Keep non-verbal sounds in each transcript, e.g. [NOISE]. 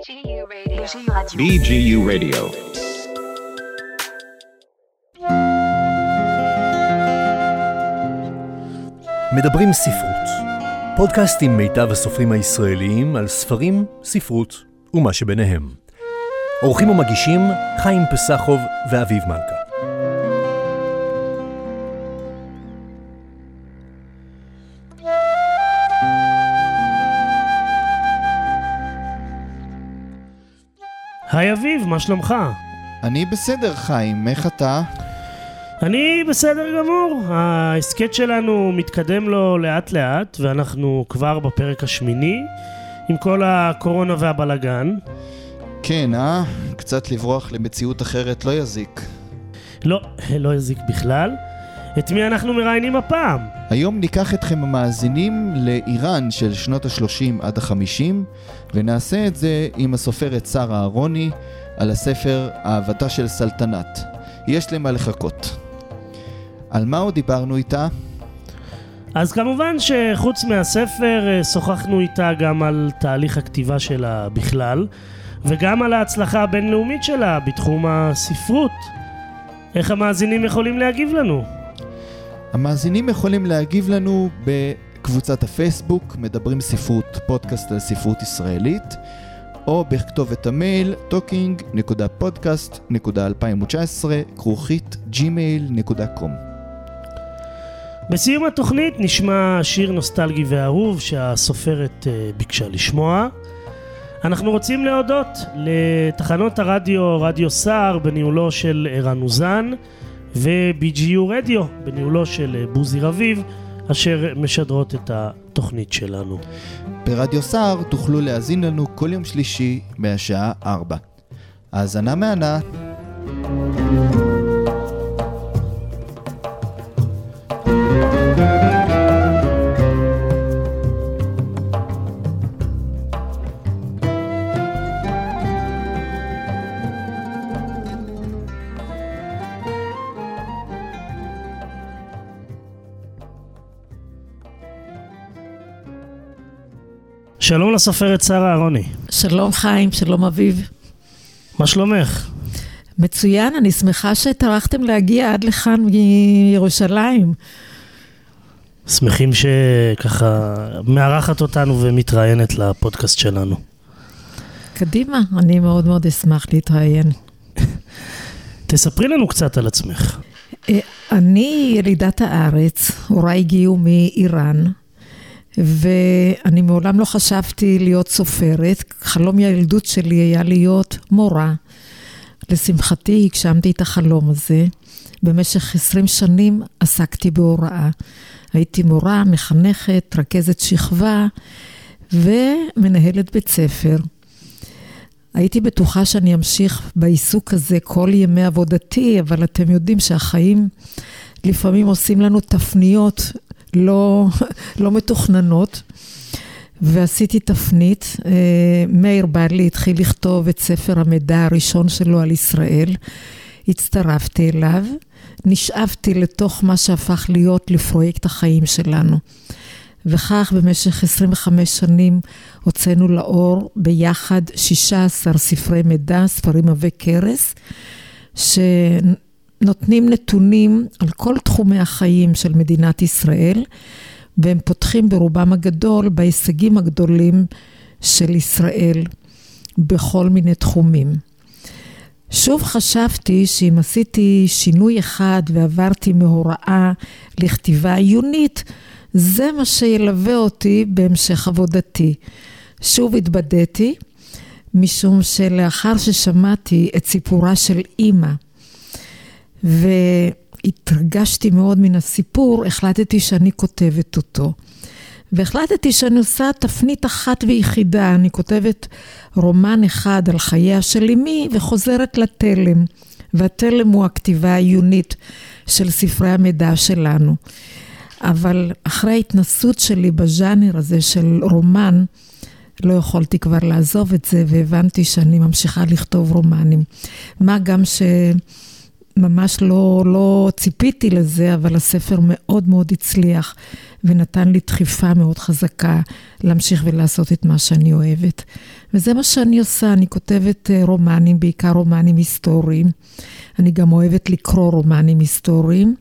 BGU Radio. BGU Radio. מדברים ספרות. פודקאסט עם מיטב הסופרים הישראליים על ספרים, ספרות ומה שביניהם. עורכים ומגישים חיים פסחוב ואביב מלכה. היי אביב, מה שלומך? אני בסדר, חיים, איך אתה? אני בסדר גמור. ההסכת שלנו מתקדם לו לאט לאט, ואנחנו כבר בפרק השמיני, עם כל הקורונה והבלגן. כן, אה? קצת לברוח למציאות אחרת לא יזיק. לא, לא יזיק בכלל. את מי אנחנו מראיינים הפעם? היום ניקח אתכם המאזינים לאיראן של שנות ה-30 עד ה-50, ונעשה את זה עם הסופרת שרה אהרוני על הספר אהבתה של סלטנת. יש למה לחכות. על מה עוד דיברנו איתה? אז כמובן שחוץ מהספר אה, שוחחנו איתה גם על תהליך הכתיבה שלה בכלל, וגם על ההצלחה הבינלאומית שלה בתחום הספרות. איך המאזינים יכולים להגיב לנו? המאזינים יכולים להגיב לנו בקבוצת הפייסבוק, מדברים ספרות, פודקאסט על ספרות ישראלית, או בכתובת המייל talking.podcast.2019 כרוכית gmail.com בסיום התוכנית נשמע שיר נוסטלגי ואהוב שהסופרת אה, ביקשה לשמוע. אנחנו רוצים להודות לתחנות הרדיו, רדיו סער בניהולו של ערן אוזן ו-BGU רדיו בניהולו של אה, בוזי רביב אשר משדרות את התוכנית שלנו. ברדיו סער תוכלו להאזין לנו כל יום שלישי מהשעה 4. האזנה מהנה. שלום לסופרת שרה אהרוני, שלום חיים, שלום אביב. מה שלומך? מצוין, אני שמחה שטרחתם להגיע עד לכאן מירושלים. שמחים שככה מארחת אותנו ומתראיינת לפודקאסט שלנו. קדימה, אני מאוד מאוד אשמח להתראיין. תספרי לנו קצת על עצמך. אה, אני ילידת הארץ, הוריי הגיעו מאיראן, ואני מעולם לא חשבתי להיות סופרת. חלום הילדות שלי היה להיות מורה. לשמחתי הגשמתי את החלום הזה. במשך 20 שנים עסקתי בהוראה. הייתי מורה, מחנכת, רכזת שכבה ומנהלת בית ספר. הייתי בטוחה שאני אמשיך בעיסוק הזה כל ימי עבודתי, אבל אתם יודעים שהחיים לפעמים עושים לנו תפניות לא, לא מתוכננות. ועשיתי תפנית. אה, מאיר בעלי התחיל לכתוב את ספר המידע הראשון שלו על ישראל. הצטרפתי אליו, נשאבתי לתוך מה שהפך להיות לפרויקט החיים שלנו. וכך במשך 25 שנים הוצאנו לאור ביחד 16 ספרי מידע, ספרים עבי כרס, שנותנים נתונים על כל תחומי החיים של מדינת ישראל, והם פותחים ברובם הגדול בהישגים הגדולים של ישראל בכל מיני תחומים. שוב חשבתי שאם עשיתי שינוי אחד ועברתי מהוראה לכתיבה עיונית, זה מה שילווה אותי בהמשך עבודתי. שוב התבדיתי, משום שלאחר ששמעתי את סיפורה של אימא, והתרגשתי מאוד מן הסיפור, החלטתי שאני כותבת אותו. והחלטתי שאני עושה תפנית אחת ויחידה, אני כותבת רומן אחד על חייה של אמי וחוזרת לתלם. והתלם הוא הכתיבה העיונית של ספרי המידע שלנו. אבל אחרי ההתנסות שלי בז'אנר הזה של רומן, לא יכולתי כבר לעזוב את זה, והבנתי שאני ממשיכה לכתוב רומנים. מה גם ממש לא, לא ציפיתי לזה, אבל הספר מאוד מאוד הצליח ונתן לי דחיפה מאוד חזקה להמשיך ולעשות את מה שאני אוהבת. וזה מה שאני עושה, אני כותבת אה, רומנים, בעיקר רומנים היסטוריים. אני גם אוהבת לקרוא רומנים היסטוריים,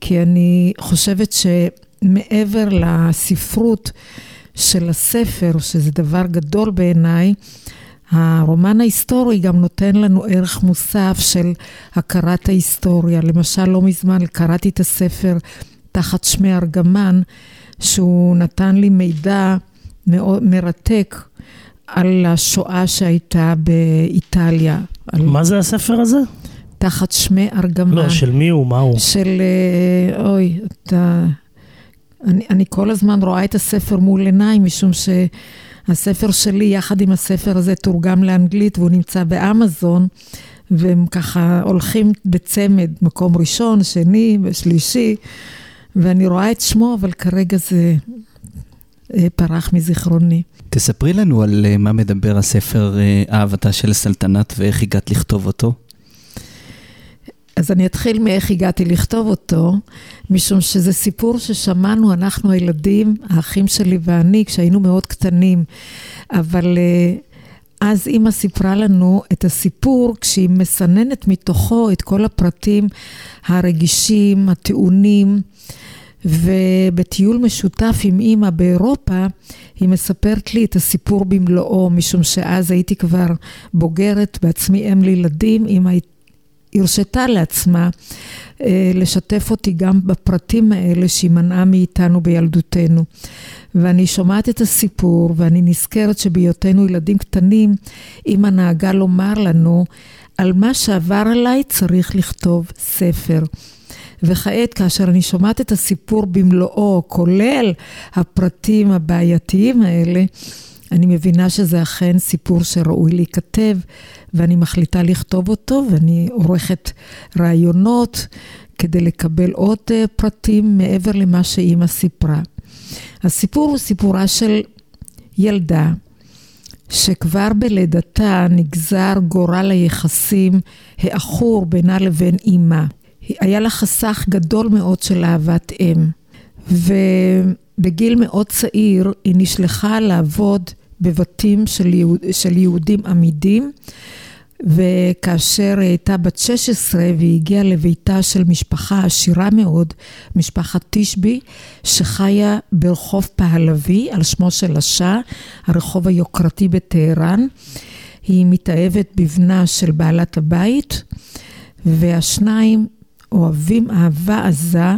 כי אני חושבת שמעבר לספרות של הספר, שזה דבר גדול בעיניי, הרומן ההיסטורי גם נותן לנו ערך מוסף של הכרת ההיסטוריה. למשל, לא מזמן קראתי את הספר תחת שמי ארגמן, שהוא נתן לי מידע מאוד מרתק על השואה שהייתה באיטליה. מה זה הספר הזה? תחת שמי ארגמן. לא, של מי הוא? מה הוא? של... אה, אוי, אתה... אני, אני כל הזמן רואה את הספר מול עיניי, משום שהספר שלי, יחד עם הספר הזה, תורגם לאנגלית והוא נמצא באמזון, והם ככה הולכים בצמד, מקום ראשון, שני ושלישי, ואני רואה את שמו, אבל כרגע זה אה, פרח מזיכרוני. תספרי לנו על אה, מה מדבר הספר אהבתה של סלטנת ואיך הגעת לכתוב אותו. אז אני אתחיל מאיך הגעתי לכתוב אותו, משום שזה סיפור ששמענו, אנחנו הילדים, האחים שלי ואני, כשהיינו מאוד קטנים. אבל אה, אז אימא סיפרה לנו את הסיפור כשהיא מסננת מתוכו את כל הפרטים הרגישים, הטעונים. ובטיול משותף עם אימא באירופה, היא מספרת לי את הסיפור במלואו, משום שאז הייתי כבר בוגרת, בעצמי אם לילדים, אימא הרשתה לעצמה אה, לשתף אותי גם בפרטים האלה שהיא מנעה מאיתנו בילדותנו. ואני שומעת את הסיפור, ואני נזכרת שבהיותנו ילדים קטנים, אמא נהגה לומר לנו, על מה שעבר עליי צריך לכתוב ספר. וכעת, כאשר אני שומעת את הסיפור במלואו, כולל הפרטים הבעייתיים האלה, אני מבינה שזה אכן סיפור שראוי להיכתב, ואני מחליטה לכתוב אותו, ואני עורכת רעיונות כדי לקבל עוד אה, פרטים מעבר למה שאימא סיפרה. הסיפור הוא סיפורה של ילדה שכבר בלידתה נגזר גורל היחסים העכור בינה לבין אימה. היה לה חסך גדול מאוד של אהבת אם. ובגיל מאוד צעיר היא נשלחה לעבוד בבתים של, יהוד, של יהודים עמידים, וכאשר היא הייתה בת 16 והיא הגיעה לביתה של משפחה עשירה מאוד, משפחת תשבי, שחיה ברחוב פהלוי, על שמו של השאה, הרחוב היוקרתי בטהרן. היא מתאהבת בבנה של בעלת הבית, והשניים אוהבים אהבה עזה,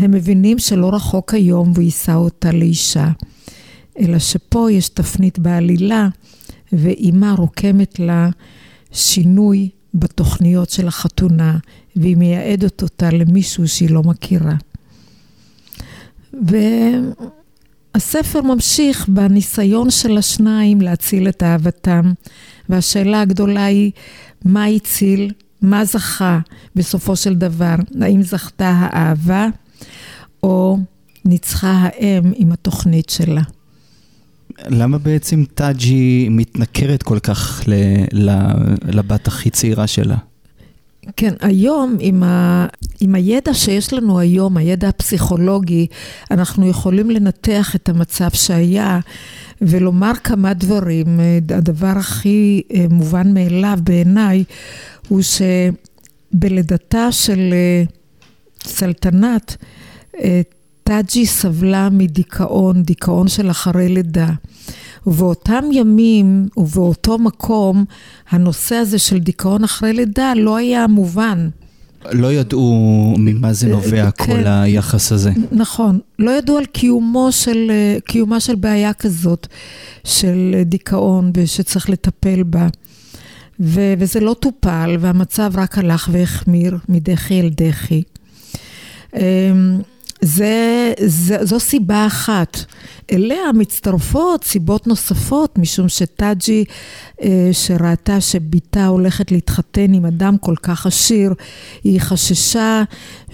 והם מבינים שלא רחוק היום והוא יישא אותה לאישה. אלא שפה יש תפנית בעלילה, ואימה רוקמת לה שינוי בתוכניות של החתונה, והיא מייעדת אותה למישהו שהיא לא מכירה. והספר ממשיך בניסיון של השניים להציל את אהבתם, והשאלה הגדולה היא, מה הציל? מה זכה בסופו של דבר? האם זכתה האהבה, או ניצחה האם עם התוכנית שלה? למה בעצם טאג'י מתנכרת כל כך לבת הכי צעירה שלה? כן, היום עם, ה, עם הידע שיש לנו היום, הידע הפסיכולוגי, אנחנו יכולים לנתח את המצב שהיה ולומר כמה דברים. הדבר הכי אה, מובן מאליו בעיניי הוא שבלידתה של אה, סלטנת, אה, טאג'י סבלה מדיכאון, דיכאון של אחרי לידה. ובאותם ימים ובאותו מקום, הנושא הזה של דיכאון אחרי לידה לא היה מובן. לא ידעו ממה זה נובע כן, כל היחס הזה. נכון, לא ידעו על קיומו של, קיומה של בעיה כזאת, של דיכאון ושצריך לטפל בה. ו, וזה לא טופל, והמצב רק הלך והחמיר מדחי אל דחי. אמ, זה, זה, זו סיבה אחת. אליה מצטרפות סיבות נוספות, משום שטאג'י, אה, שראתה שבתה הולכת להתחתן עם אדם כל כך עשיר, היא חששה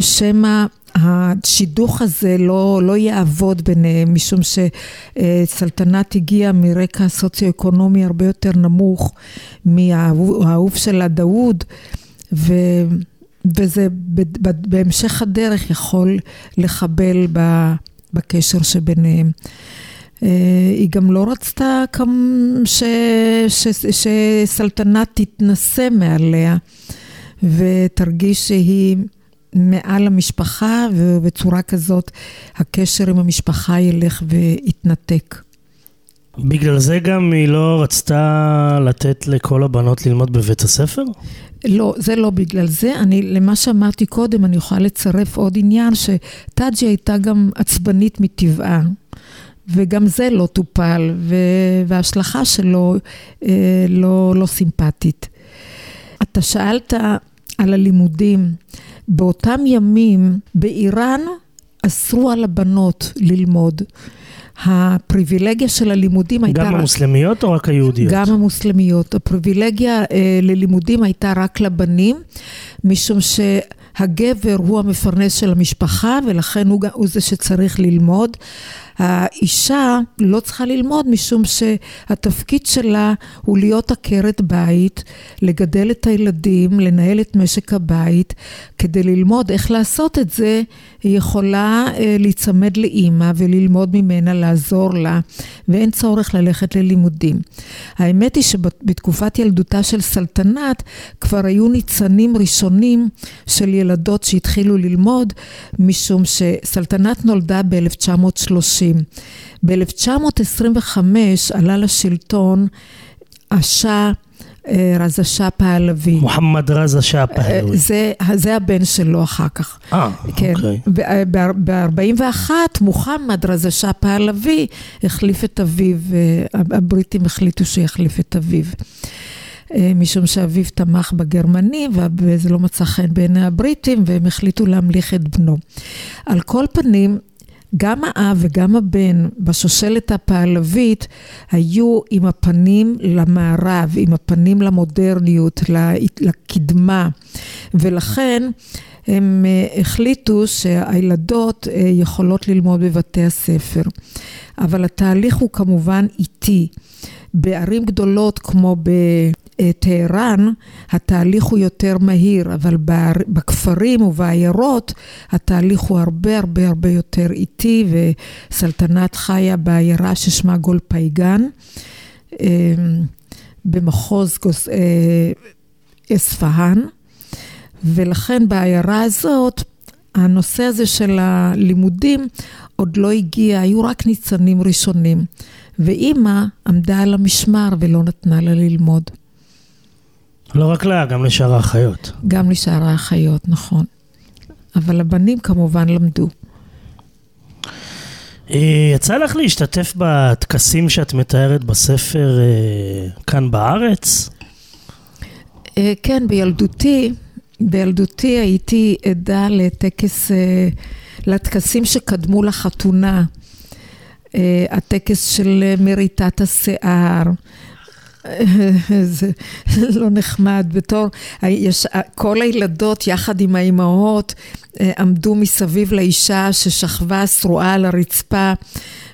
שמא השידוך הזה לא, לא יעבוד ביניהם, משום שסלטנת הגיעה מרקע סוציו-אקונומי הרבה יותר נמוך מהאהוב שלה דאוד. ו, וזה בהמשך הדרך יכול לחבל בקשר שביניהם. אה, היא גם לא רצתה ש, ש, ש, שסלטנת תתנשא מעליה ותרגיש שהיא מעל המשפחה ובצורה כזאת הקשר עם המשפחה ילך ויתנתק. בגלל זה גם היא לא רצתה לתת לכל הבנות ללמוד בבית הספר? לא, זה לא בגלל זה. אני, למה שאמרתי קודם, אני יכולה לצרף עוד עניין, שטאג'י הייתה גם עצבנית מטבעה. וגם זה לא טופל, וההשלכה שלו אה, לא, לא סימפטית. אתה שאלת על הלימודים. באותם ימים באיראן אסרו על הבנות ללמוד. הפריבילגיה של הלימודים הייתה... גם המוסלמיות או רק היהודיות? גם המוסלמיות. הפריבילגיה אה, ללימודים הייתה רק לבנים, משום שהגבר הוא המפרנס של המשפחה, ולכן הוא, הוא זה שצריך ללמוד. האישה לא צריכה ללמוד משום שהתפקיד שלה הוא להיות עקרת בית, לגדל את הילדים, לנהל את משק הבית. כדי ללמוד איך לעשות את זה, היא יכולה אה, להיצמד לאימא וללמוד ממנה, לעזור לה, ואין צורך ללכת ללימודים. האמת היא שבתקופת ילדותה של סלטנת כבר היו ניצנים ראשונים של ילדות שהתחילו ללמוד, משום שסלטנת נולדה ב-1930. ב-1925 עלה לשלטון השאה אה, רזה שאה פהלוי. מוחמד רזה שאה פהלוי. אה, זה, זה הבן שלו אחר כך. אה, כן. אוקיי. ב-41 מוחמד רזה שאה פהלוי החליף את אביו, אה, הבריטים החליטו שיחליף את אביו. משום שאביו תמך בגרמנים וזה לא מצא חן בעיני הבריטים והם החליטו להמליך את בנו. על כל פנים, גם האב וגם הבן בשושלת הפעלבית היו עם הפנים למערב, עם הפנים למודרניות, לקדמה, ולכן הם אה, החליטו שהילדות אה, יכולות ללמוד בבתי הספר. אבל התהליך הוא כמובן איטי. בערים גדולות כמו בטהרן, התהליך הוא יותר מהיר, אבל בכפרים ובעיירות התהליך הוא הרבה הרבה הרבה יותר איטי, וסלטנת חיה בעיירה ששמה גול פייגן, אמ, במחוז אה, אספהאן, ולכן בעיירה הזאת הנושא הזה של הלימודים עוד לא הגיע, היו רק ניצנים ראשונים. ואימא עמדה על המשמר ולא נתנה לה ללמוד. לא רק לה, גם לשאר האחיות. גם לשאר האחיות, נכון. אבל הבנים כמובן למדו. אה, יצא לך להשתתף בטקסים שאת מתארת בספר אה, כאן בארץ? אה, כן, בילדותי, בילדותי הייתי עדה לטקס, לטקסים שקדמו לחתונה. הטקס של מריטת השיער. [LAUGHS] זה לא נחמד, בתור, יש, כל הילדות יחד עם האימהות אה, עמדו מסביב לאישה ששכבה שרועה על הרצפה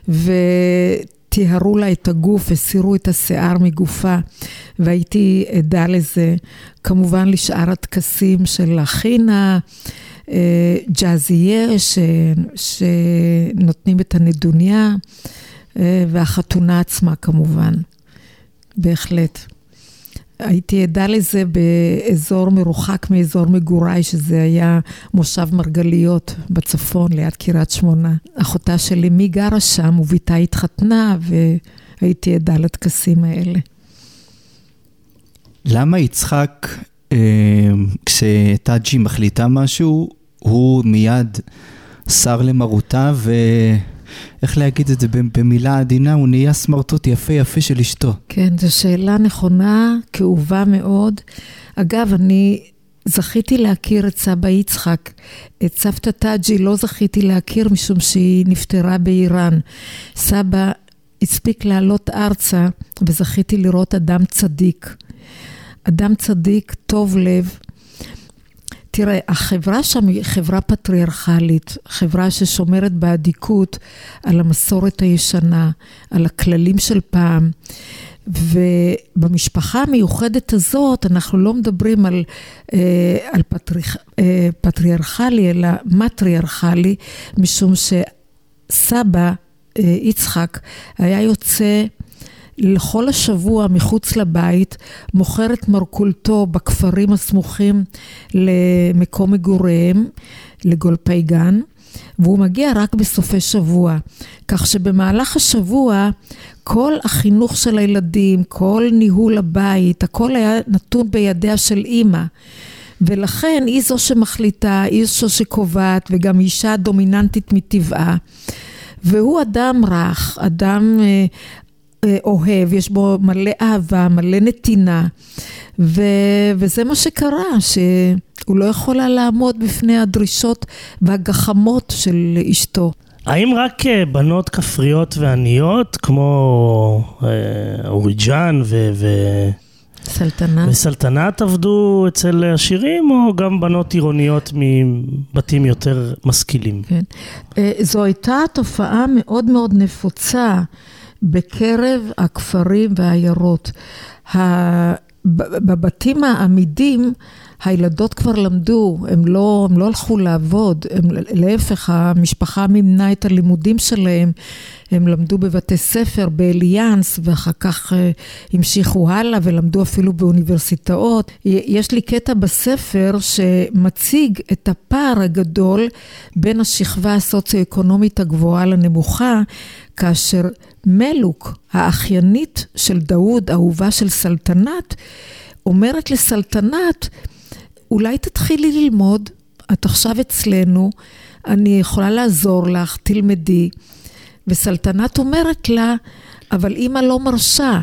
וטיהרו לה את הגוף, הסירו את השיער מגופה והייתי עדה לזה. כמובן לשאר הטקסים של החינה, אה, ג'אזייר ש, שנותנים את הנדוניה, אה, והחתונה עצמה כמובן, בהחלט. הייתי עדה לזה באזור מרוחק מאזור מגוריי, שזה היה מושב מרגליות בצפון, ליד קריית שמונה. אחותה של אמי גרה שם, וביתה התחתנה, והייתי עדה לטקסים האלה. למה יצחק, אה, כשטאג'י מחליטה משהו, הוא מיד שר למרותה, ואיך להגיד את זה במילה עדינה, הוא נהיה סמרטוט יפה יפה של אשתו. כן, זו שאלה נכונה, כאובה מאוד. אגב, אני זכיתי להכיר את סבא יצחק. את סבתא טאג'י לא זכיתי להכיר משום שהיא נפטרה באיראן. סבא הספיק לעלות ארצה וזכיתי לראות אדם צדיק. אדם צדיק, טוב לב, תראה, החברה שם היא חברה פטריארכלית, חברה ששומרת באדיקות על המסורת הישנה, על הכללים של פעם, ובמשפחה המיוחדת הזאת אנחנו לא מדברים על, אה, על פטריח, אה, פטריארכלי, אלא מטריארכלי, משום שסבא אה, יצחק היה יוצא לכל השבוע מחוץ לבית, מוכר את מרכולתו בכפרים הסמוכים למקום מגוריהם, לגולפי גן. והוא מגיע רק בסופי שבוע. כך שבמהלך השבוע, כל החינוך של הילדים, כל ניהול הבית, הכל היה נתון בידיה של אימא. ולכן היא זו שמחליטה, היא זו שקובעת, וגם אישה דומיננטית מטבעה. והוא אדם רך, אדם אה, אוהב, יש בו מלא אהבה, מלא נתינה. ו, וזה מה שקרה, שהוא לא יכול היה לעמוד בפני הדרישות והגחמות של אשתו. האם רק אה, בנות כפריות ועניות, כמו אה, אוריג'אן ו... ו... סלטנה. וסלטנת עבדו אצל עשירים, או גם בנות עירוניות מבתים יותר משכילים? כן. אה, זו הייתה תופעה מאוד מאוד נפוצה בקרב הכפרים והעיירות. בבתים העמידים הילדות כבר למדו, הם לא, הם לא הלכו לעבוד, הם, להפך, המשפחה מימנה את הלימודים שלהם, הם למדו בבתי ספר, באליאנס, ואחר כך uh, המשיכו הלאה ולמדו אפילו באוניברסיטאות. יש לי קטע בספר שמציג את הפער הגדול בין השכבה הסוציו-אקונומית הגבוהה לנמוכה, כאשר מלוק, האחיינית של דאוד, אהובה של סלטנת, אומרת לסלטנת, אולי תתחילי ללמוד, את עכשיו אצלנו, אני יכולה לעזור לך, תלמדי. וסלטנת אומרת לה, אבל אימא לא מרשה.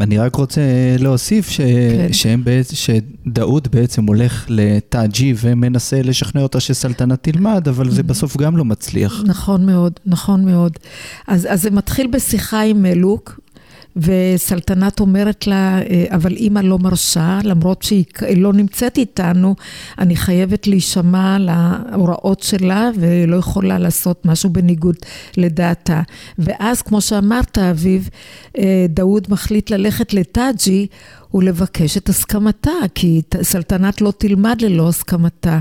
אני רק רוצה להוסיף ש... כן. שהם בעצם, שדאוד בעצם הולך לתאג'י ומנסה לשכנע אותה שסלטנת תלמד, אבל זה בסוף גם לא מצליח. נכון מאוד, נכון מאוד. אז, אז זה מתחיל בשיחה עם מלוק, וסלטנת אומרת לה, אה, אבל אימא לא מרשה, למרות שהיא לא נמצאת איתנו, אני חייבת להישמע להוראות שלה ולא יכולה לעשות משהו בניגוד לדעתה. ואז, כמו שאמרת, אביב, אה, דאוד מחליט ללכת לטאג'י ולבקש את הסכמתה, כי סלטנת לא תלמד ללא הסכמתה.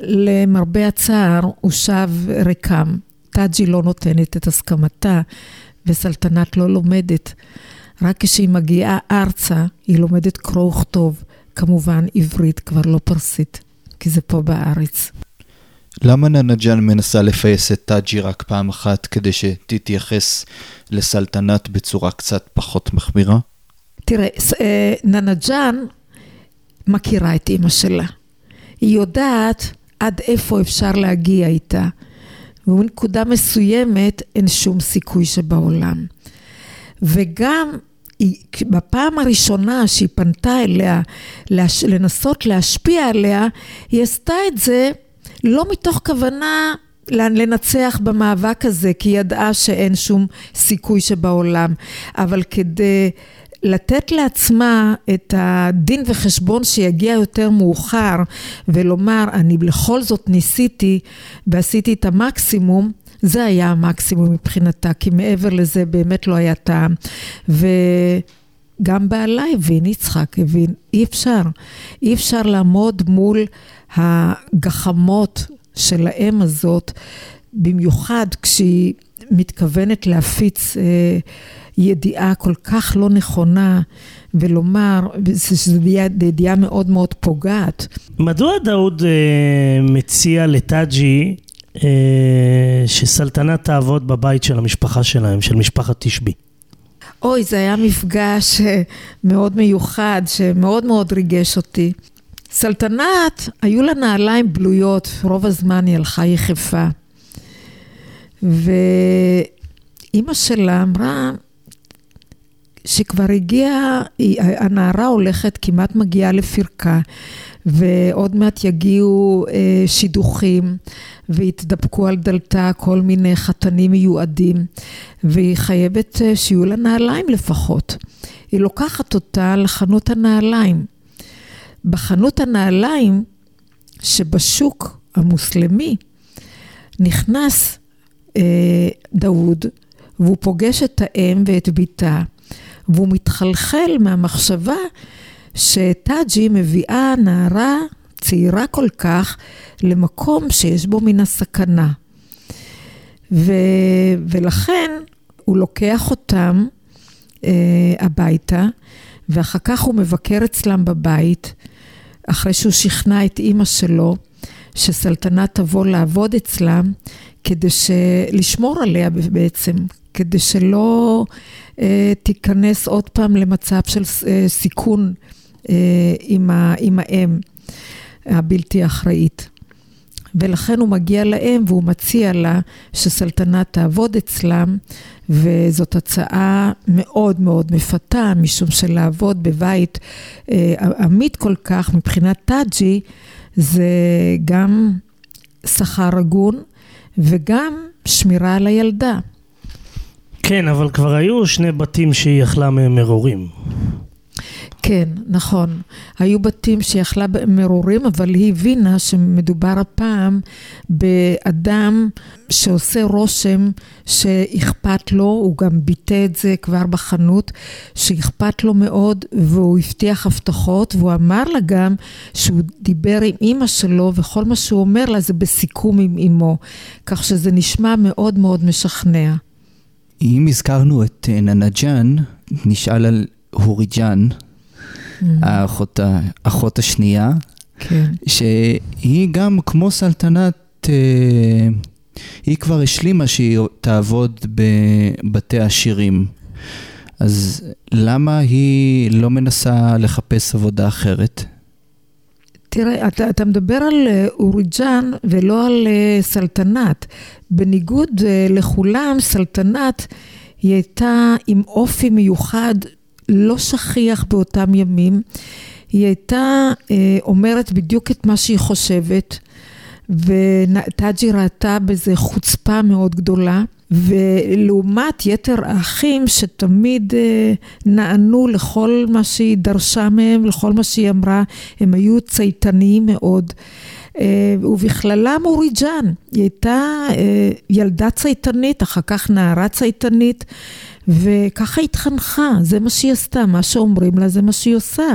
למרבה הצער, הוא שב ריקם. טאג'י לא נותנת את הסכמתה. וסלטנת לא לומדת. רק כשהיא מגיעה ארצה, היא לומדת קרוא וכתוב, כמובן עברית, כבר לא פרסית, כי זה פה בארץ. למה ננג'אן מנסה לפייס את טאג'י רק פעם אחת כדי שתתייחס לסלטנת בצורה קצת פחות מחמירה? תראה, אה, ננג'אן מכירה את אימא שלה. היא יודעת עד איפה אפשר להגיע איתה. ובנקודה מסוימת אין שום סיכוי שבעולם. וגם בפעם הראשונה שהיא פנתה אליה לנסות להשפיע עליה, היא עשתה את זה לא מתוך כוונה לנצח במאבק הזה, כי היא ידעה שאין שום סיכוי שבעולם, אבל כדי לתת לעצמה את הדין וחשבון שיגיע יותר מאוחר ולומר, אני בכל זאת ניסיתי ועשיתי את המקסימום, זה היה המקסימום מבחינתה, כי מעבר לזה באמת לא היה טעם. וגם בעלה הבין, יצחק הבין, אי אפשר. אי אפשר לעמוד מול הגחמות של האם הזאת, במיוחד כשהיא מתכוונת להפיץ... אה, ידיעה כל כך לא נכונה, ולומר, שזו ידיעה מאוד מאוד פוגעת. מדוע דאוד אה, מציע לטאג'י אה, שסלטנת תעבוד בבית של המשפחה שלהם, של משפחת תשבי? אוי, זה היה מפגש אה, מאוד מיוחד, שמאוד מאוד ריגש אותי. סלטנת, היו לה נעליים בלויות, רוב הזמן היא הלכה יחפה. ואימא שלה אמרה, שכבר הגיעה, הנערה הולכת, כמעט מגיעה לפרקה, ועוד מעט יגיעו אה, שידוכים, ויתדפקו על דלתה כל מיני חתנים מיועדים, והיא חייבת אה, שיהיו לה נעליים לפחות. היא לוקחת אותה לחנות הנעליים. בחנות הנעליים, שבשוק המוסלמי, נכנס אה, דאוד, והוא פוגש את האם ואת בתה. והוא מתחלחל מהמחשבה שטאג'י מביאה נערה צעירה כל כך למקום שיש בו מן הסכנה. ו... ולכן הוא לוקח אותם אה, הביתה, ואחר כך הוא מבקר אצלם בבית, אחרי שהוא שכנע את אימא שלו שסלטנה תבוא לעבוד אצלם, כדי ש... לשמור עליה בעצם, כדי שלא אה, תיכנס עוד פעם למצב של אה, סיכון אה, עם, ה... עם האם הבלתי אחראית. ולכן הוא מגיע לאם והוא מציע לה שסלטנה תעבוד אצלם, וזאת הצעה מאוד מאוד מפתה, משום שלעבוד בבית אה, עמית כל כך מבחינת טאג'י, זה גם שכר הגון וגם שמירה על הילדה. כן, אבל כבר היו שני בתים שהיא יכלה מהם מרורים. כן, נכון. היו בתים שיכלה מרורים, אבל היא הבינה שמדובר הפעם באדם שעושה רושם שאכפת לו, הוא גם ביטא את זה כבר בחנות, שאכפת לו מאוד, והוא הבטיח הבטחות, והוא אמר לה גם שהוא דיבר עם אימא שלו, וכל מה שהוא אומר לה זה בסיכום עם אימו. כך שזה נשמע מאוד מאוד משכנע. אם הזכרנו את ננג'אן, נשאל על הוריג'אן. האחות, האחות השנייה, כן. שהיא גם כמו סלטנת, אה, היא כבר השלימה שהיא תעבוד בבתי עשירים. אז למה היא לא מנסה לחפש עבודה אחרת? תראה, אתה, אתה מדבר על אה, אוריג'אן ולא על אה, סלטנת. בניגוד לכולם, סלטנת היא הייתה עם אופי מיוחד לא שכיח באותם ימים. היא הייתה אה, אומרת בדיוק את מה שהיא חושבת, וטאג'י ראתה בזה חוצפה מאוד גדולה. ולעומת יתר האחים שתמיד אה, נענו לכל מה שהיא דרשה מהם, לכל מה שהיא אמרה, הם היו צייתניים מאוד. אה, ובכללם אורי ג'אן, היא הייתה אה, ילדה צייתנית, אחר כך נערה צייתנית. וככה התחנכה, זה מה שהיא עשתה, מה שאומרים לה זה מה שהיא עושה.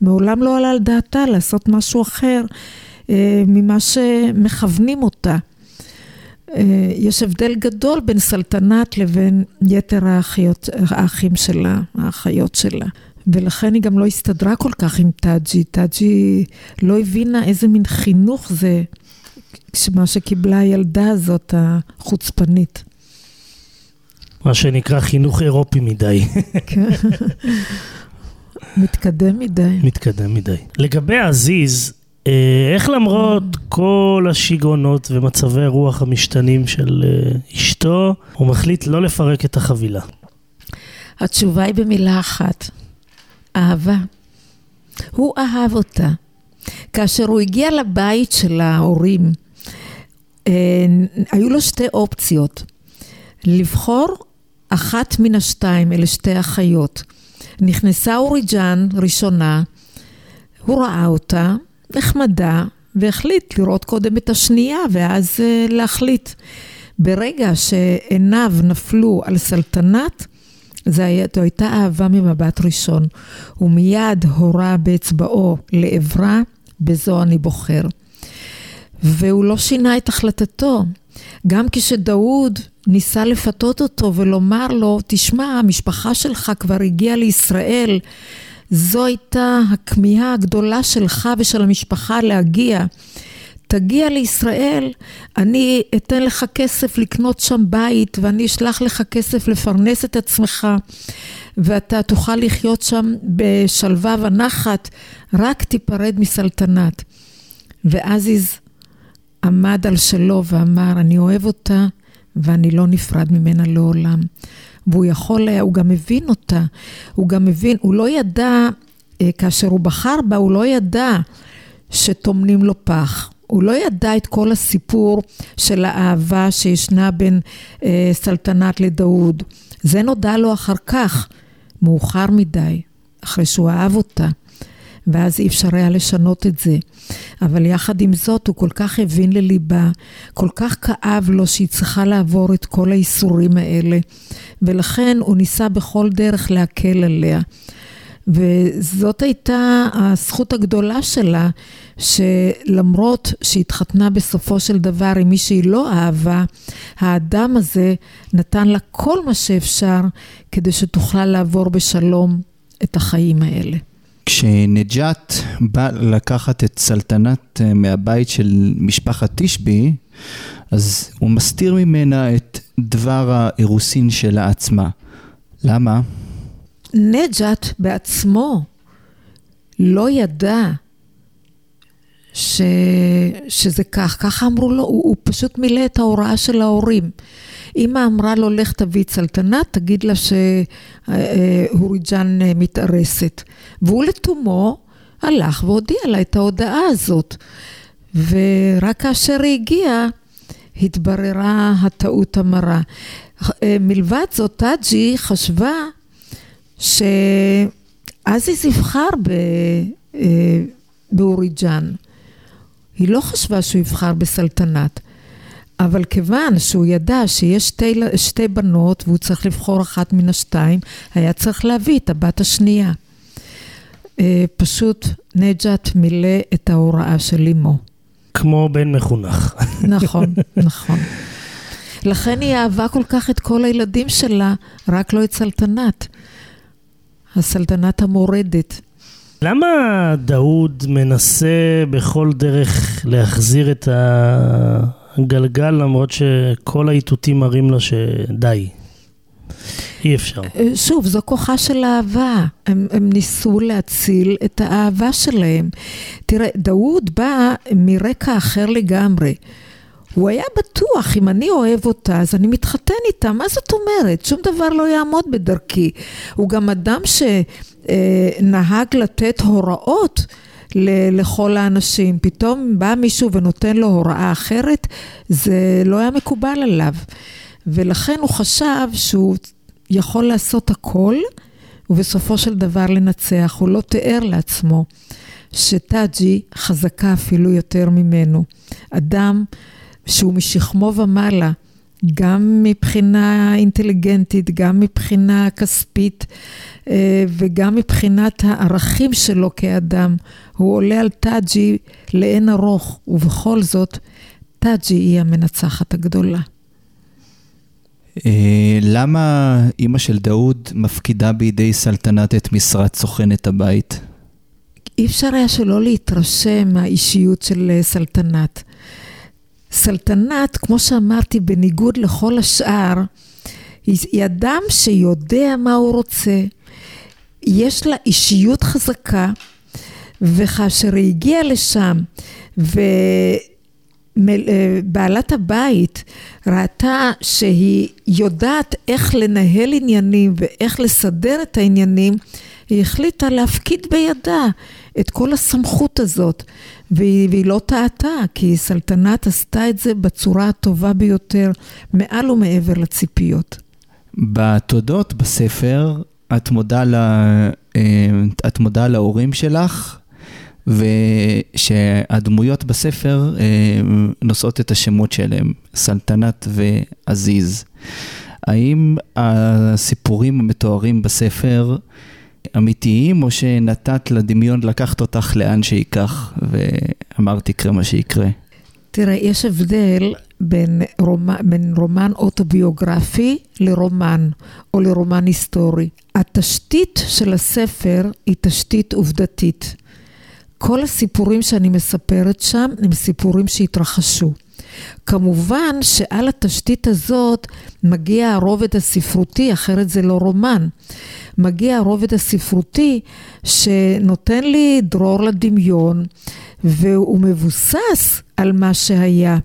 מעולם לא עלה על דעתה לעשות משהו אחר ממה שמכוונים אותה. אה, יש הבדל גדול בין סלטנת לבין יתר האחיות, האחים שלה, האחיות שלה. ולכן היא גם לא הסתדרה כל כך עם טאג'י. טאג'י לא הבינה איזה מין חינוך זה, מה שקיבלה הילדה הזאת, החוצפנית. מה שנקרא חינוך אירופי מדי. כן. [LAUGHS] מתקדם מדי. מתקדם מדי. לגבי עזיז, איך למרות כל השיגעונות ומצבי הרוח המשתנים של אה, אשתו, הוא מחליט לא לפרק את החבילה? התשובה היא במילה אחת, אהבה. הוא אהב אותה. כאשר הוא הגיע לבית של ההורים, אה, היו לו שתי אופציות. לבחור אחת מן השתיים, אלה שתי אחיות. נכנסה אוריג'אן ראשונה, הוא ראה אותה, נחמדה, והחליט לראות קודם את השנייה ואז uh, להחליט. ברגע שעיניו נפלו על סלטנת, זו הייתה אהבה ממבט ראשון. הוא מיד הורה באצבעו לעברה, בזו אני בוחר. והוא לא שינה את החלטתו. גם כשדאוד ניסה לפתות אותו ולומר לו, תשמע, המשפחה שלך כבר הגיעה לישראל, זו הייתה הכמיהה הגדולה שלך ושל המשפחה להגיע. תגיע לישראל, אני אתן לך כסף לקנות שם בית, ואני אשלח לך כסף לפרנס את עצמך, ואתה תוכל לחיות שם בשלווה ונחת, רק תיפרד מסלטנת. ועזיז עמד על שלו ואמר, אני אוהב אותה ואני לא נפרד ממנה לעולם. והוא יכול היה, הוא גם מבין אותה. הוא גם מבין, הוא לא ידע, אה, כאשר הוא בחר בה, הוא לא ידע שטומנים לו פח. הוא לא ידע את כל הסיפור של האהבה שישנה בין אה, סלטנת לדאוד. זה נודע לו אחר כך, מאוחר מדי, אחרי שהוא אהב אותה. ואז אי אפשר היה לשנות את זה. אבל יחד עם זאת, הוא כל כך הבין לליבה, כל כך כאב לו שהיא צריכה לעבור את כל האיסורים האלה, ולכן הוא ניסה בכל דרך להקל עליה. וזאת הייתה הזכות הגדולה שלה, שלמרות שהתחתנה בסופו של דבר עם מי שהיא לא אהבה, האדם הזה נתן לה כל מה שאפשר כדי שתוכל לעבור בשלום את החיים האלה. כשנג'את בא לקחת את סלטנת אה, מהבית של משפחת תשבי, אז הוא מסתיר ממנה את דבר האירוסין שלה עצמה. למה? נג'את בעצמו לא ידע ש... שזה כך, ככה אמרו לו, הוא, הוא פשוט מילא את ההוראה של ההורים. אמא אמרה לו, לך תביא סלטנת, תגיד לה שהוריג'אן מתארסת. והוא לתומו הלך והודיע לה את ההודעה הזאת. ורק כאשר היא הגיעה, התבררה הטעות המרה. מלבד זאת, טאג'י חשבה שעזיז יבחר באוריג'אן. היא לא חשבה שהוא יבחר בסלטנת, אבל כיוון שהוא ידע שיש שתי, שתי בנות והוא צריך לבחור אחת מן השתיים, היה צריך להביא את הבת השנייה. פשוט נג'ת מילא את ההוראה של אמו. כמו בן מחונך. נכון, נכון. לכן היא אהבה כל כך את כל הילדים שלה, רק לא את סלטנת. הסלטנת המורדת. למה דאוד מנסה בכל דרך להחזיר את הגלגל למרות שכל האיתותים מראים לו שדי? אי אפשר. שוב, זו כוחה של אהבה. הם, הם ניסו להציל את האהבה שלהם. תראה, דאוד בא מרקע אחר לגמרי. הוא היה בטוח, אם אני אוהב אותה, אז אני מתחתן איתה. מה זאת אומרת? שום דבר לא יעמוד בדרכי. הוא גם אדם שנהג לתת הוראות לכל האנשים. פתאום בא מישהו ונותן לו הוראה אחרת, זה לא היה מקובל עליו. ולכן הוא חשב שהוא יכול לעשות הכל, ובסופו של דבר לנצח. הוא לא תיאר לעצמו שטאג'י חזקה אפילו יותר ממנו. אדם שהוא משכמו ומעלה, גם מבחינה אינטליגנטית, גם מבחינה כספית וגם מבחינת הערכים שלו כאדם. הוא עולה על טאג'י לאין ערוך, ובכל זאת, טאג'י היא המנצחת הגדולה. למה אימא של דאוד מפקידה בידי סלטנת את משרת סוכנת הבית? אי אפשר היה שלא להתרשם מהאישיות של סלטנת. סלטנת, כמו שאמרתי, בניגוד לכל השאר, היא אדם שיודע מה הוא רוצה, יש לה אישיות חזקה, וכאשר היא הגיעה לשם, ובעלת הבית ראתה שהיא יודעת איך לנהל עניינים ואיך לסדר את העניינים, היא החליטה להפקיד בידה את כל הסמכות הזאת, והיא, והיא לא טעתה, כי סלטנת עשתה את זה בצורה הטובה ביותר, מעל ומעבר לציפיות. בתודות בספר, את מודה, לה, את מודה להורים שלך, ושהדמויות בספר נושאות את השמות שלהם, סלטנת ועזיז. האם הסיפורים המתוארים בספר אמיתיים, או שנתת לדמיון לקחת אותך לאן שייקח, ואמרת יקרה מה שיקרה? תראה, יש הבדל בין, רומן, בין רומן אוטוביוגרפי לרומן, או לרומן היסטורי. התשתית של הספר היא תשתית עובדתית. כל הסיפורים שאני מספרת שם הם סיפורים שהתרחשו. כמובן שעל התשתית הזאת מגיע הרובד הספרותי, אחרת זה לא רומן. מגיע הרובד הספרותי שנותן לי דרור לדמיון, והוא מבוסס על מה שהיה.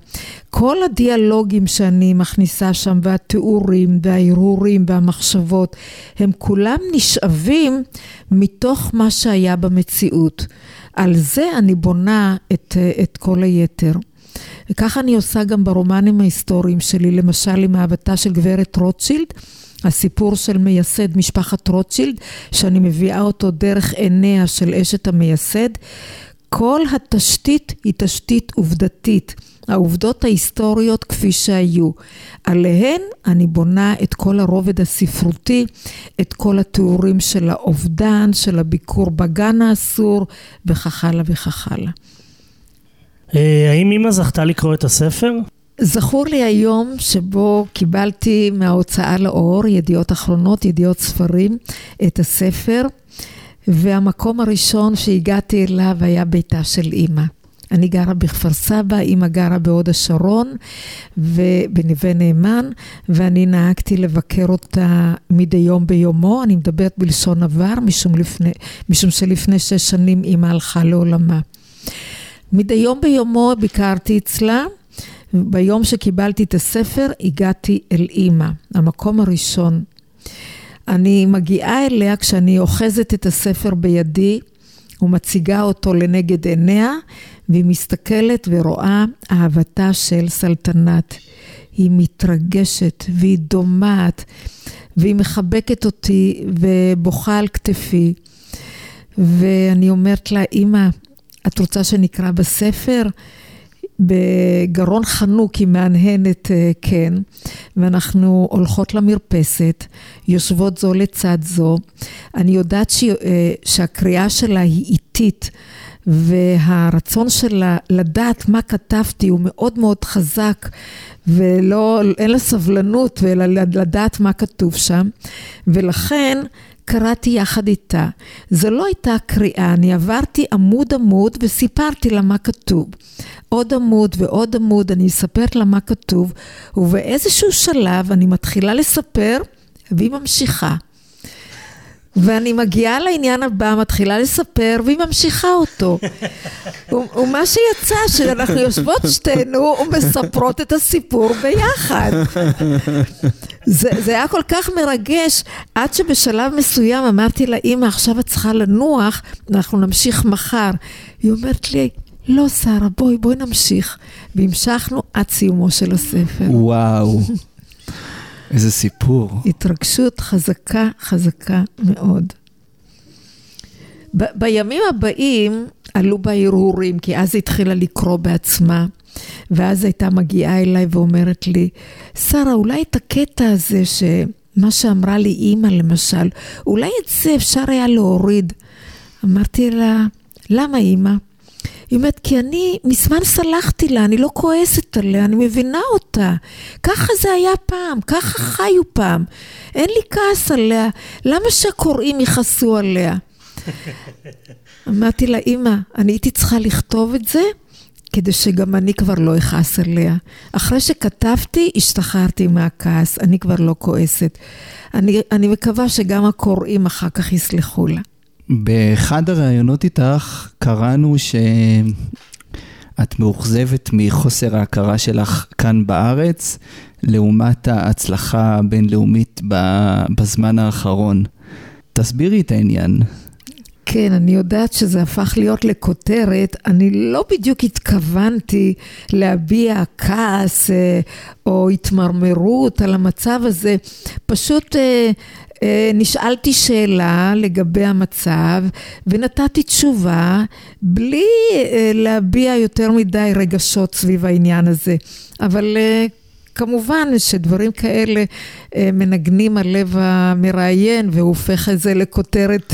כל הדיאלוגים שאני מכניסה שם, והתיאורים, וההרהורים, והמחשבות, הם כולם נשאבים מתוך מה שהיה במציאות. על זה אני בונה את, את כל היתר. וככה אני עושה גם ברומנים ההיסטוריים שלי, למשל עם אהבתה של גברת רוטשילד. הסיפור של מייסד משפחת רוטשילד, שאני מביאה אותו דרך עיניה של אשת המייסד. כל התשתית היא תשתית עובדתית. העובדות ההיסטוריות כפי שהיו. עליהן אני בונה את כל הרובד הספרותי, את כל התיאורים של האובדן, של הביקור בגן האסור, וכך הלאה וכך הלאה. אה, האם אמא זכתה לקרוא את הספר? זכור לי היום שבו קיבלתי מההוצאה לאור, ידיעות אחרונות, ידיעות ספרים, את הספר, והמקום הראשון שהגעתי אליו היה ביתה של אימא. אני גרה בכפר סבא, אימא גרה בהוד השרון ובנווה נאמן, ואני נהגתי לבקר אותה מדי יום ביומו, אני מדברת בלשון עבר, משום, לפני, משום שלפני שש שנים אימא הלכה לעולמה. מדי יום ביומו ביקרתי אצלה, ביום שקיבלתי את הספר הגעתי אל אימא, המקום הראשון. אני מגיעה אליה כשאני אוחזת את הספר בידי ומציגה אותו לנגד עיניה, והיא מסתכלת ורואה אהבתה של סלטנת. היא מתרגשת והיא דומעת והיא מחבקת אותי ובוכה על כתפי. ואני אומרת לה, אמא, את רוצה שנקרא בספר? בגרון חנוק היא מהנהנת אה, כן, ואנחנו הולכות למרפסת, יושבות זו לצד זו. אני יודעת ש... אה, שהקריאה שלה היא איטית, והרצון שלה לדעת מה כתבתי הוא מאוד מאוד חזק, ולא, אין לה סבלנות, אלא לדעת מה כתוב שם, ולכן קראתי יחד איתה. זו לא הייתה קריאה, אני עברתי עמוד עמוד וסיפרתי לה מה כתוב. עוד עמוד ועוד עמוד, אני אספר לה מה כתוב, ובאיזשהו שלב אני מתחילה לספר, והיא ממשיכה. ואני מגיעה לעניין הבא, מתחילה לספר, והיא ממשיכה אותו. [LAUGHS] ומה שיצא, שאנחנו יושבות שתינו ומספרות את הסיפור ביחד. [LAUGHS] זה, זה היה כל כך מרגש, עד שבשלב מסוים אמרתי לה, אמא, עכשיו את צריכה לנוח, אנחנו נמשיך מחר. היא אומרת לי, לא, שרה, בואי, בואי נמשיך. והמשכנו עד סיומו של הספר. וואו. [LAUGHS] איזה סיפור. התרגשות חזקה, חזקה מאוד. ב- בימים הבאים עלו בה הרהורים, כי אז היא התחילה לקרוא בעצמה, ואז הייתה מגיעה אליי ואומרת לי, שרה, אולי את הקטע הזה, שמה שאמרה לי אימא למשל, אולי את זה אפשר היה להוריד. אמרתי לה, למה אימא? היא אומרת, כי אני מזמן סלחתי לה, אני לא כועסת עליה, אני מבינה אותה. ככה זה היה פעם, ככה חיו פעם. אין לי כעס עליה, למה שהקוראים יכעסו עליה? [LAUGHS] אמרתי לה, אמא, אני הייתי צריכה לכתוב את זה כדי שגם אני כבר לא אכעס עליה. אחרי שכתבתי, השתחררתי מהכעס, אני כבר לא כועסת. אני, אני מקווה שגם הקוראים אחר כך יסלחו לה. באחד הראיונות איתך קראנו שאת מאוכזבת מחוסר ההכרה שלך כאן בארץ, לעומת ההצלחה הבינלאומית בזמן האחרון. תסבירי את העניין. כן, אני יודעת שזה הפך להיות לכותרת. אני לא בדיוק התכוונתי להביע כעס אה, או התמרמרות על המצב הזה. פשוט אה, אה, נשאלתי שאלה לגבי המצב ונתתי תשובה בלי להביע יותר מדי רגשות סביב העניין הזה. אבל כמובן שדברים כאלה אה, מנגנים על לב המראיין והוא הופך את זה לכותרת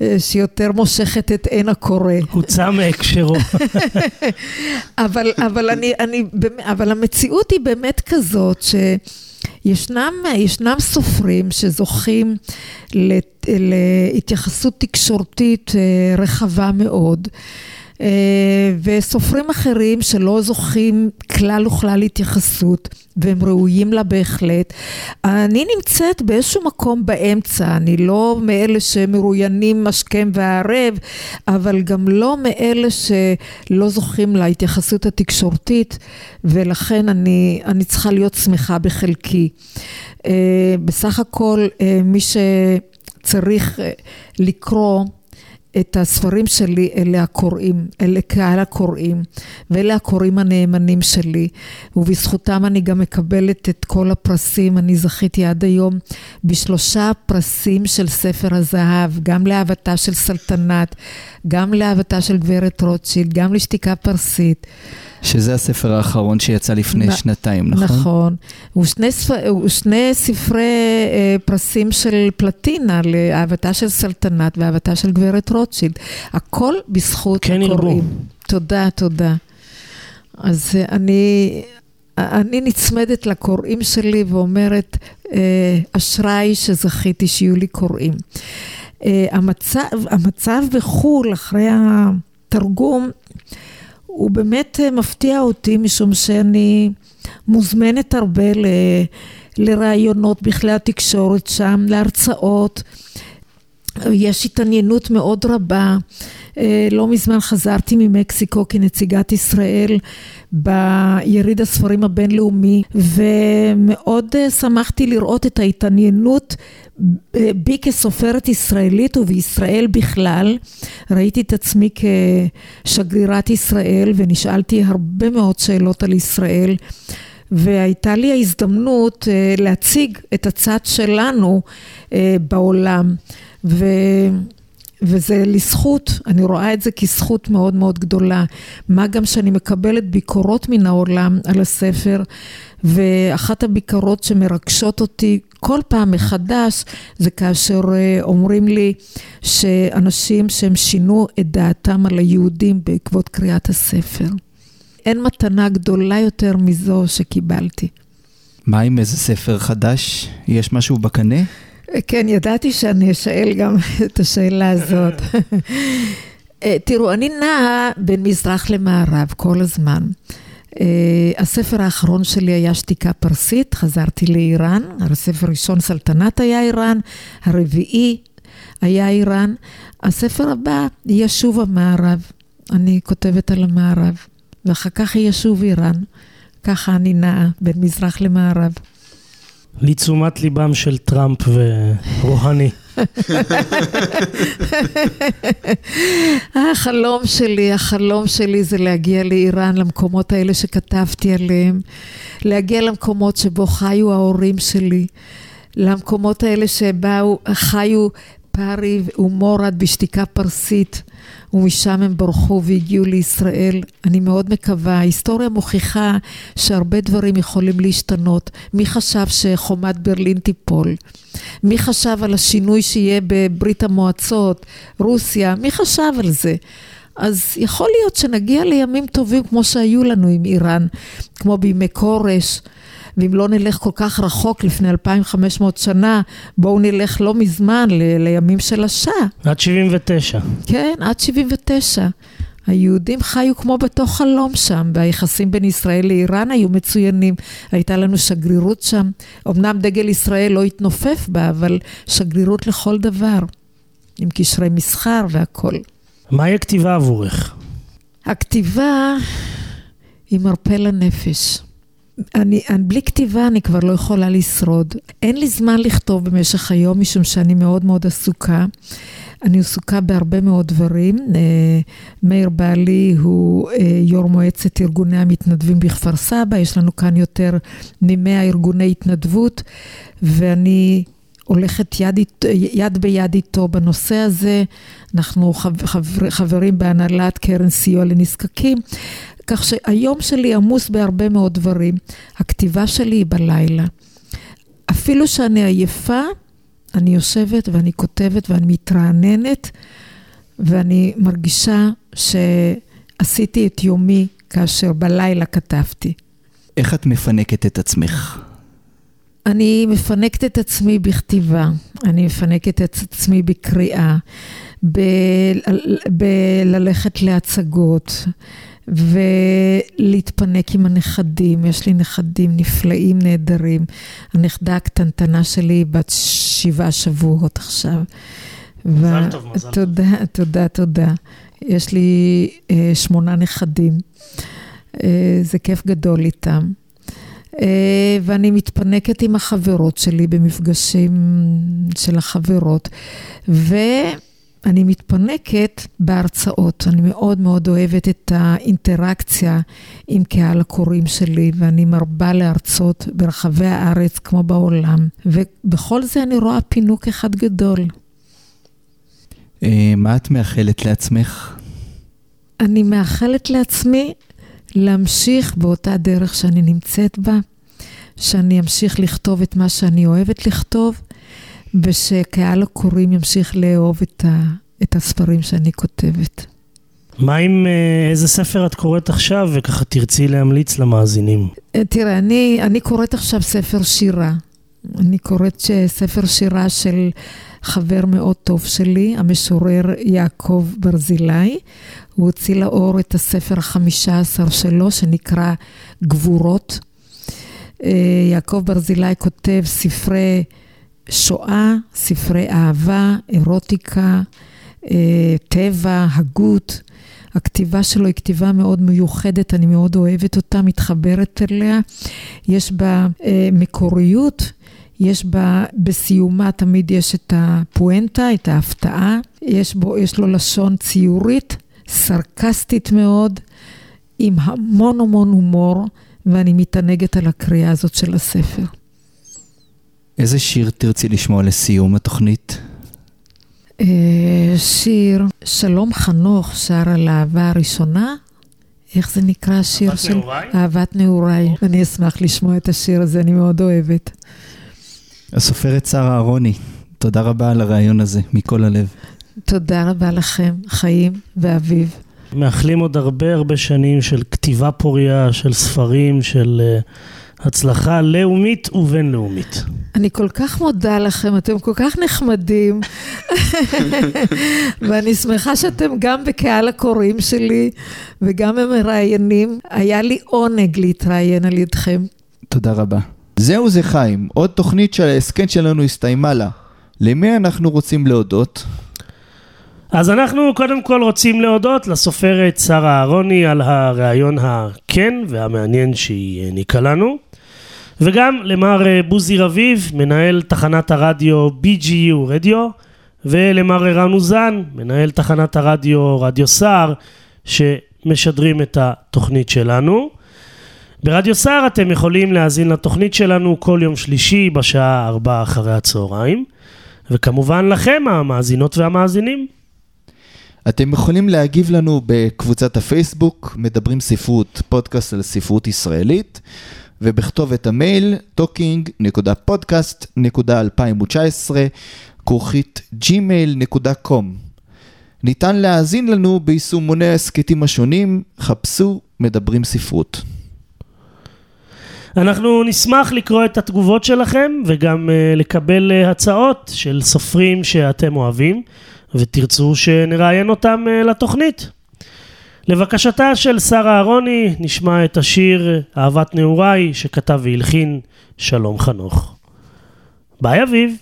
אה, שיותר מושכת את עין הקורא. הוצא מהקשרו. [LAUGHS] אבל, אבל, אני, אני, אבל המציאות היא באמת כזאת שישנם ישנם סופרים שזוכים להתייחסות תקשורתית אה, רחבה מאוד. אה, וסופרים אחרים שלא זוכים כלל וכלל התייחסות, והם ראויים לה בהחלט. אני נמצאת באיזשהו מקום באמצע, אני לא מאלה שמרואיינים השכם והערב, אבל גם לא מאלה שלא זוכים להתייחסות התקשורתית, ולכן אני, אני צריכה להיות שמחה בחלקי. אה, בסך הכל, אה, מי שצריך לקרוא את הספרים שלי אלה הקוראים, אלה קהל הקוראים, ואלה הקוראים הנאמנים שלי, ובזכותם אני גם מקבלת את כל הפרסים. אני זכיתי עד היום בשלושה פרסים של ספר הזהב, גם לאהבתה של סלטנת, גם לאהבתה של גברת רוטשילד, גם לשתיקה פרסית. שזה הספר האחרון שיצא לפני נ- שנתיים, נכון? נכון. ושני, ספר, ושני ספרי אה, פרסים של פלטינה לאהבתה של סלטנת ואהבתה של גברת רוטשילד. הכל בזכות כן ירבו. הקוראים. תודה, תודה. אז אה, אני, אני נצמדת לקוראים שלי ואומרת, אה, אשריי שזכיתי שיהיו לי קוראים. אה, המצב, המצב בחו"ל אחרי התרגום הוא באמת אה, מפתיע אותי משום שאני מוזמנת הרבה ל... לראיונות בכלי התקשורת שם, להרצאות. יש התעניינות מאוד רבה. אה, לא מזמן חזרתי ממקסיקו כנציגת ישראל ביריד הספרים הבינלאומי, ומאוד אה, שמחתי לראות את ההתעניינות בי כסופרת ישראלית ובישראל בכלל. ראיתי את עצמי כשגרירת ישראל ונשאלתי הרבה מאוד שאלות על ישראל. והייתה לי ההזדמנות אה, להציג את הצד שלנו אה, בעולם. ו... וזה לזכות, אני רואה את זה כזכות מאוד מאוד גדולה. מה גם שאני מקבלת ביקורות מן העולם על הספר, ואחת הביקורות שמרגשות אותי כל פעם מחדש, זה כאשר אה, אומרים לי שאנשים שהם שינו את דעתם על היהודים בעקבות קריאת הספר. אין מתנה גדולה יותר מזו שקיבלתי. מה עם איזה ספר חדש? יש משהו בקנה? כן, ידעתי שאני אשאל גם [LAUGHS] את השאלה הזאת. [LAUGHS] אה, תראו, אני נעה בין מזרח למערב כל הזמן. Uh, הספר האחרון שלי היה שתיקה פרסית, חזרתי לאיראן, הספר הראשון סלטנת היה איראן, הרביעי היה איראן. הספר הבא יהיה שוב המערב, אני כותבת על המערב, ואחר כך יהיה שוב איראן. ככה אני נעה בין מזרח למערב. לתשומת ליבם של טראמפ ורוהני. החלום שלי, החלום שלי זה להגיע לאיראן, למקומות האלה שכתבתי עליהם, להגיע למקומות שבו חיו ההורים שלי, למקומות האלה שבאו, חיו פארי ומורד בשתיקה פרסית, ומשם הם ברחו והגיעו לישראל. אני מאוד מקווה, ההיסטוריה מוכיחה שהרבה דברים יכולים להשתנות. מי חשב שחומת ברלין תיפול? מי חשב על השינוי שיהיה בברית המועצות, רוסיה? מי חשב על זה? אז יכול להיות שנגיע לימים טובים כמו שהיו לנו עם איראן, כמו בימי כורש. ואם לא נלך כל כך רחוק לפני 2,500 שנה, בואו נלך לא מזמן ל- לימים של השאה. עד 79. כן, עד 79. היהודים חיו כמו בתוך חלום שם, והיחסים בין ישראל לאיראן היו מצוינים. הייתה לנו שגרירות שם. אמנם דגל ישראל לא התנופף בה, אבל שגרירות לכל דבר. עם קשרי מסחר והכול. מהי הכתיבה עבורך? הכתיבה היא מרפא לנפש. אני, אני, בלי כתיבה אני כבר לא יכולה לשרוד. אין לי זמן לכתוב במשך היום, משום שאני מאוד מאוד עסוקה. אני עסוקה בהרבה מאוד דברים. אה, מאיר בעלי הוא אה, יו"ר מועצת ארגוני המתנדבים בכפר סבא, יש לנו כאן יותר ממאה ארגוני התנדבות, ואני הולכת יד, יד ביד איתו בנושא הזה. אנחנו חב, חבר, חברים בהנהלת קרן סיוע לנזקקים. כך שהיום שלי עמוס בהרבה מאוד דברים. הכתיבה שלי היא בלילה. אפילו שאני עייפה, אני יושבת ואני כותבת ואני מתרעננת, ואני מרגישה שעשיתי את יומי כאשר בלילה כתבתי. איך את מפנקת את עצמך? אני מפנקת את עצמי בכתיבה, אני מפנקת את עצמי בקריאה, ב- בללכת להצגות ולהתפנק עם הנכדים. יש לי נכדים נפלאים, נהדרים. הנכדה הקטנטנה שלי היא בת שבעה שבועות עכשיו. מזל טוב, מזל טוב. תודה, תודה, תודה. יש לי אה, שמונה נכדים. אה, זה כיף גדול איתם. אה, ואני מתפנקת עם החברות שלי במפגשים של החברות. אני מתפנקת בהרצאות. אני מאוד מאוד אוהבת את האינטראקציה עם קהל הקוראים שלי, ואני מרבה להרצות ברחבי הארץ כמו בעולם. ובכל זה אני רואה פינוק אחד גדול. אה, מה את מאחלת לעצמך? אני מאחלת לעצמי להמשיך באותה דרך שאני נמצאת בה, שאני אמשיך לכתוב את מה שאני אוהבת לכתוב, ושקהל הקוראים ימשיך לאהוב את, ה, את הספרים שאני כותבת. מה עם אה, איזה ספר את קוראת עכשיו, וככה תרצי להמליץ למאזינים? אה, תראה, אני, אני קוראת עכשיו ספר שירה. אני קוראת ספר שירה של חבר מאוד טוב שלי, המשורר יעקב ברזילי. הוא הוציא לאור את הספר החמישה עשר שלו, שנקרא גבורות. אה, יעקב ברזילי כותב ספרי שואה, ספרי אהבה, אירוטיקה, אה, טבע, הגות. הכתיבה שלו היא כתיבה מאוד מיוחדת, אני מאוד אוהבת אותה, מתחברת אליה. יש בה אה, מקוריות, יש בה, בסיומה תמיד יש את הפואנטה, את ההפתעה. יש, בו, יש לו לשון ציורית, סרקסטית מאוד, עם המון המון הומור, ואני מתענגת על הקריאה הזאת של הספר. איזה שיר תרצי לשמוע לסיום התוכנית? אה, שיר, שלום חנוך שר על האהבה הראשונה. איך זה נקרא השיר אהבת של... נעוריי? אהבת נעוריי. אני אשמח לשמוע את השיר הזה, אני מאוד אוהבת. הסופרת שרה אהרוני, תודה רבה על הרעיון הזה, מכל הלב. תודה רבה לכם, חיים ואביב. מאחלים עוד הרבה הרבה שנים של כתיבה פוריה, של ספרים, של אה, הצלחה לאומית ובינלאומית. אני כל כך מודה לכם, אתם כל כך נחמדים, [LAUGHS] ואני שמחה שאתם גם בקהל הקוראים שלי וגם המראיינים. היה לי עונג להתראיין על ידכם. תודה רבה. זהו זה חיים, עוד תוכנית של ההסכם שלנו הסתיימה לה. למי אנחנו רוצים להודות? אז אנחנו קודם כל רוצים להודות לסופרת שרה אהרוני על הריאיון הכן והמעניין שהיא העניקה לנו. וגם למר אה, בוזי רביב, מנהל תחנת הרדיו BGU רדיו, ולמר ערן אוזן, מנהל תחנת הרדיו רדיו סער, שמשדרים את התוכנית שלנו. ברדיו סער אתם יכולים להאזין לתוכנית שלנו כל יום שלישי בשעה 4 אחרי הצהריים, וכמובן לכם המאזינות והמאזינים. אתם יכולים להגיב לנו בקבוצת הפייסבוק, מדברים ספרות, פודקאסט על ספרות ישראלית, ובכתובת המייל talking.podcast.2019, כרוכית gmail.com. ניתן להאזין לנו ביישומוני ההסכתים השונים, חפשו מדברים ספרות. אנחנו נשמח לקרוא את התגובות שלכם וגם uh, לקבל uh, הצעות של סופרים שאתם אוהבים ותרצו שנראיין אותם uh, לתוכנית. לבקשתה של שרה אהרוני נשמע את השיר אהבת נעוריי שכתב והלחין שלום חנוך. ביי אביב.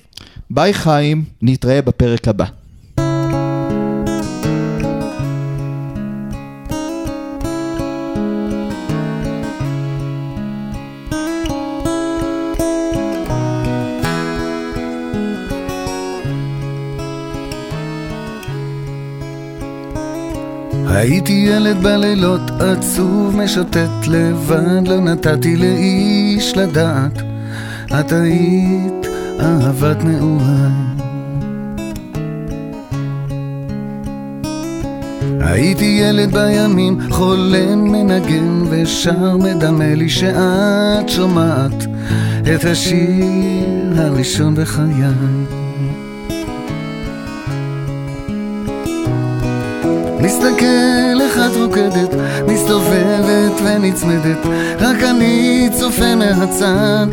ביי חיים, נתראה בפרק הבא. הייתי ילד בלילות עצוב משוטט לבד, לא נתתי לאיש לדעת. את היית אהבת נעוריי. הייתי ילד בימים, חולם מנגן ושר מדמה לי שאת שומעת את השיר הראשון בחיי. מסתכל איך את רוקדת, מסתובבת ונצמדת, רק אני צופה מהצד.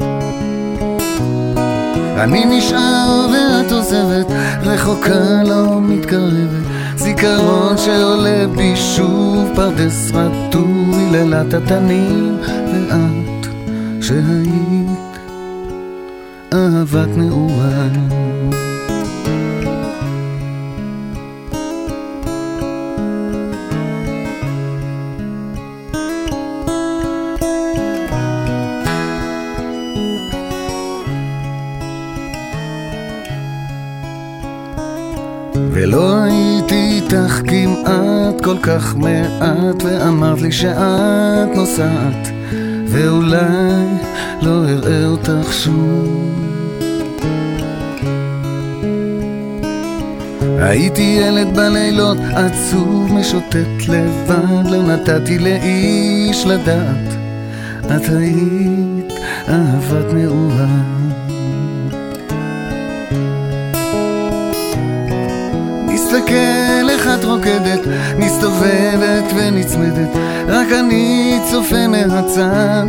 אני נשאר ואת עוזבת, רחוקה לא מתקרבת, זיכרון שעולה בי שוב פרדס רטוב מלילת התנים, ואת שהיית אהבת נעוריי. ולא הייתי איתך כמעט כל כך מעט ואמרת לי שאת נוסעת ואולי לא אראה אותך שוב. הייתי ילד בלילות עצוב משוטט לבד לא נתתי לאיש לדעת. את היית אהבת מאוהב מסתכל איך את רוקדת, מסתובבת ונצמדת, רק אני צופה מהצד.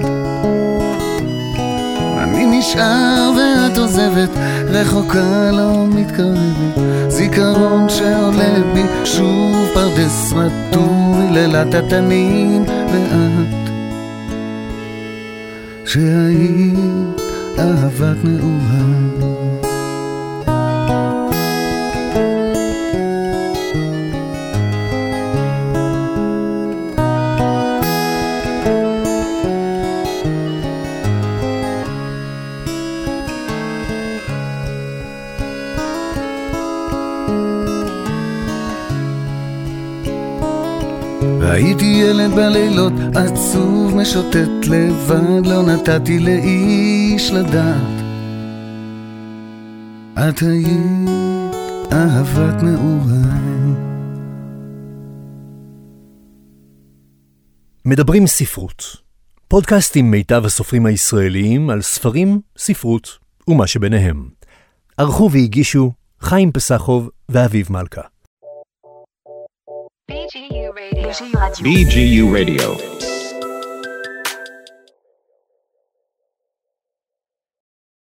אני נשאר ואת עוזבת, רחוקה לא מתקרבת, זיכרון שעולה בי שוב פרדס רטוי לילת התנים ואת שהיית אהבת מאוהב הייתי ילד בלילות עצוב משוטט לבד לא נתתי לאיש לדעת את היית אהבת מאוהב מדברים ספרות. פודקאסט עם מיטב הסופרים הישראליים על ספרים, ספרות ומה שביניהם. ערכו והגישו חיים פסחוב ואביב מלכה. BGU Radio. BGU Radio.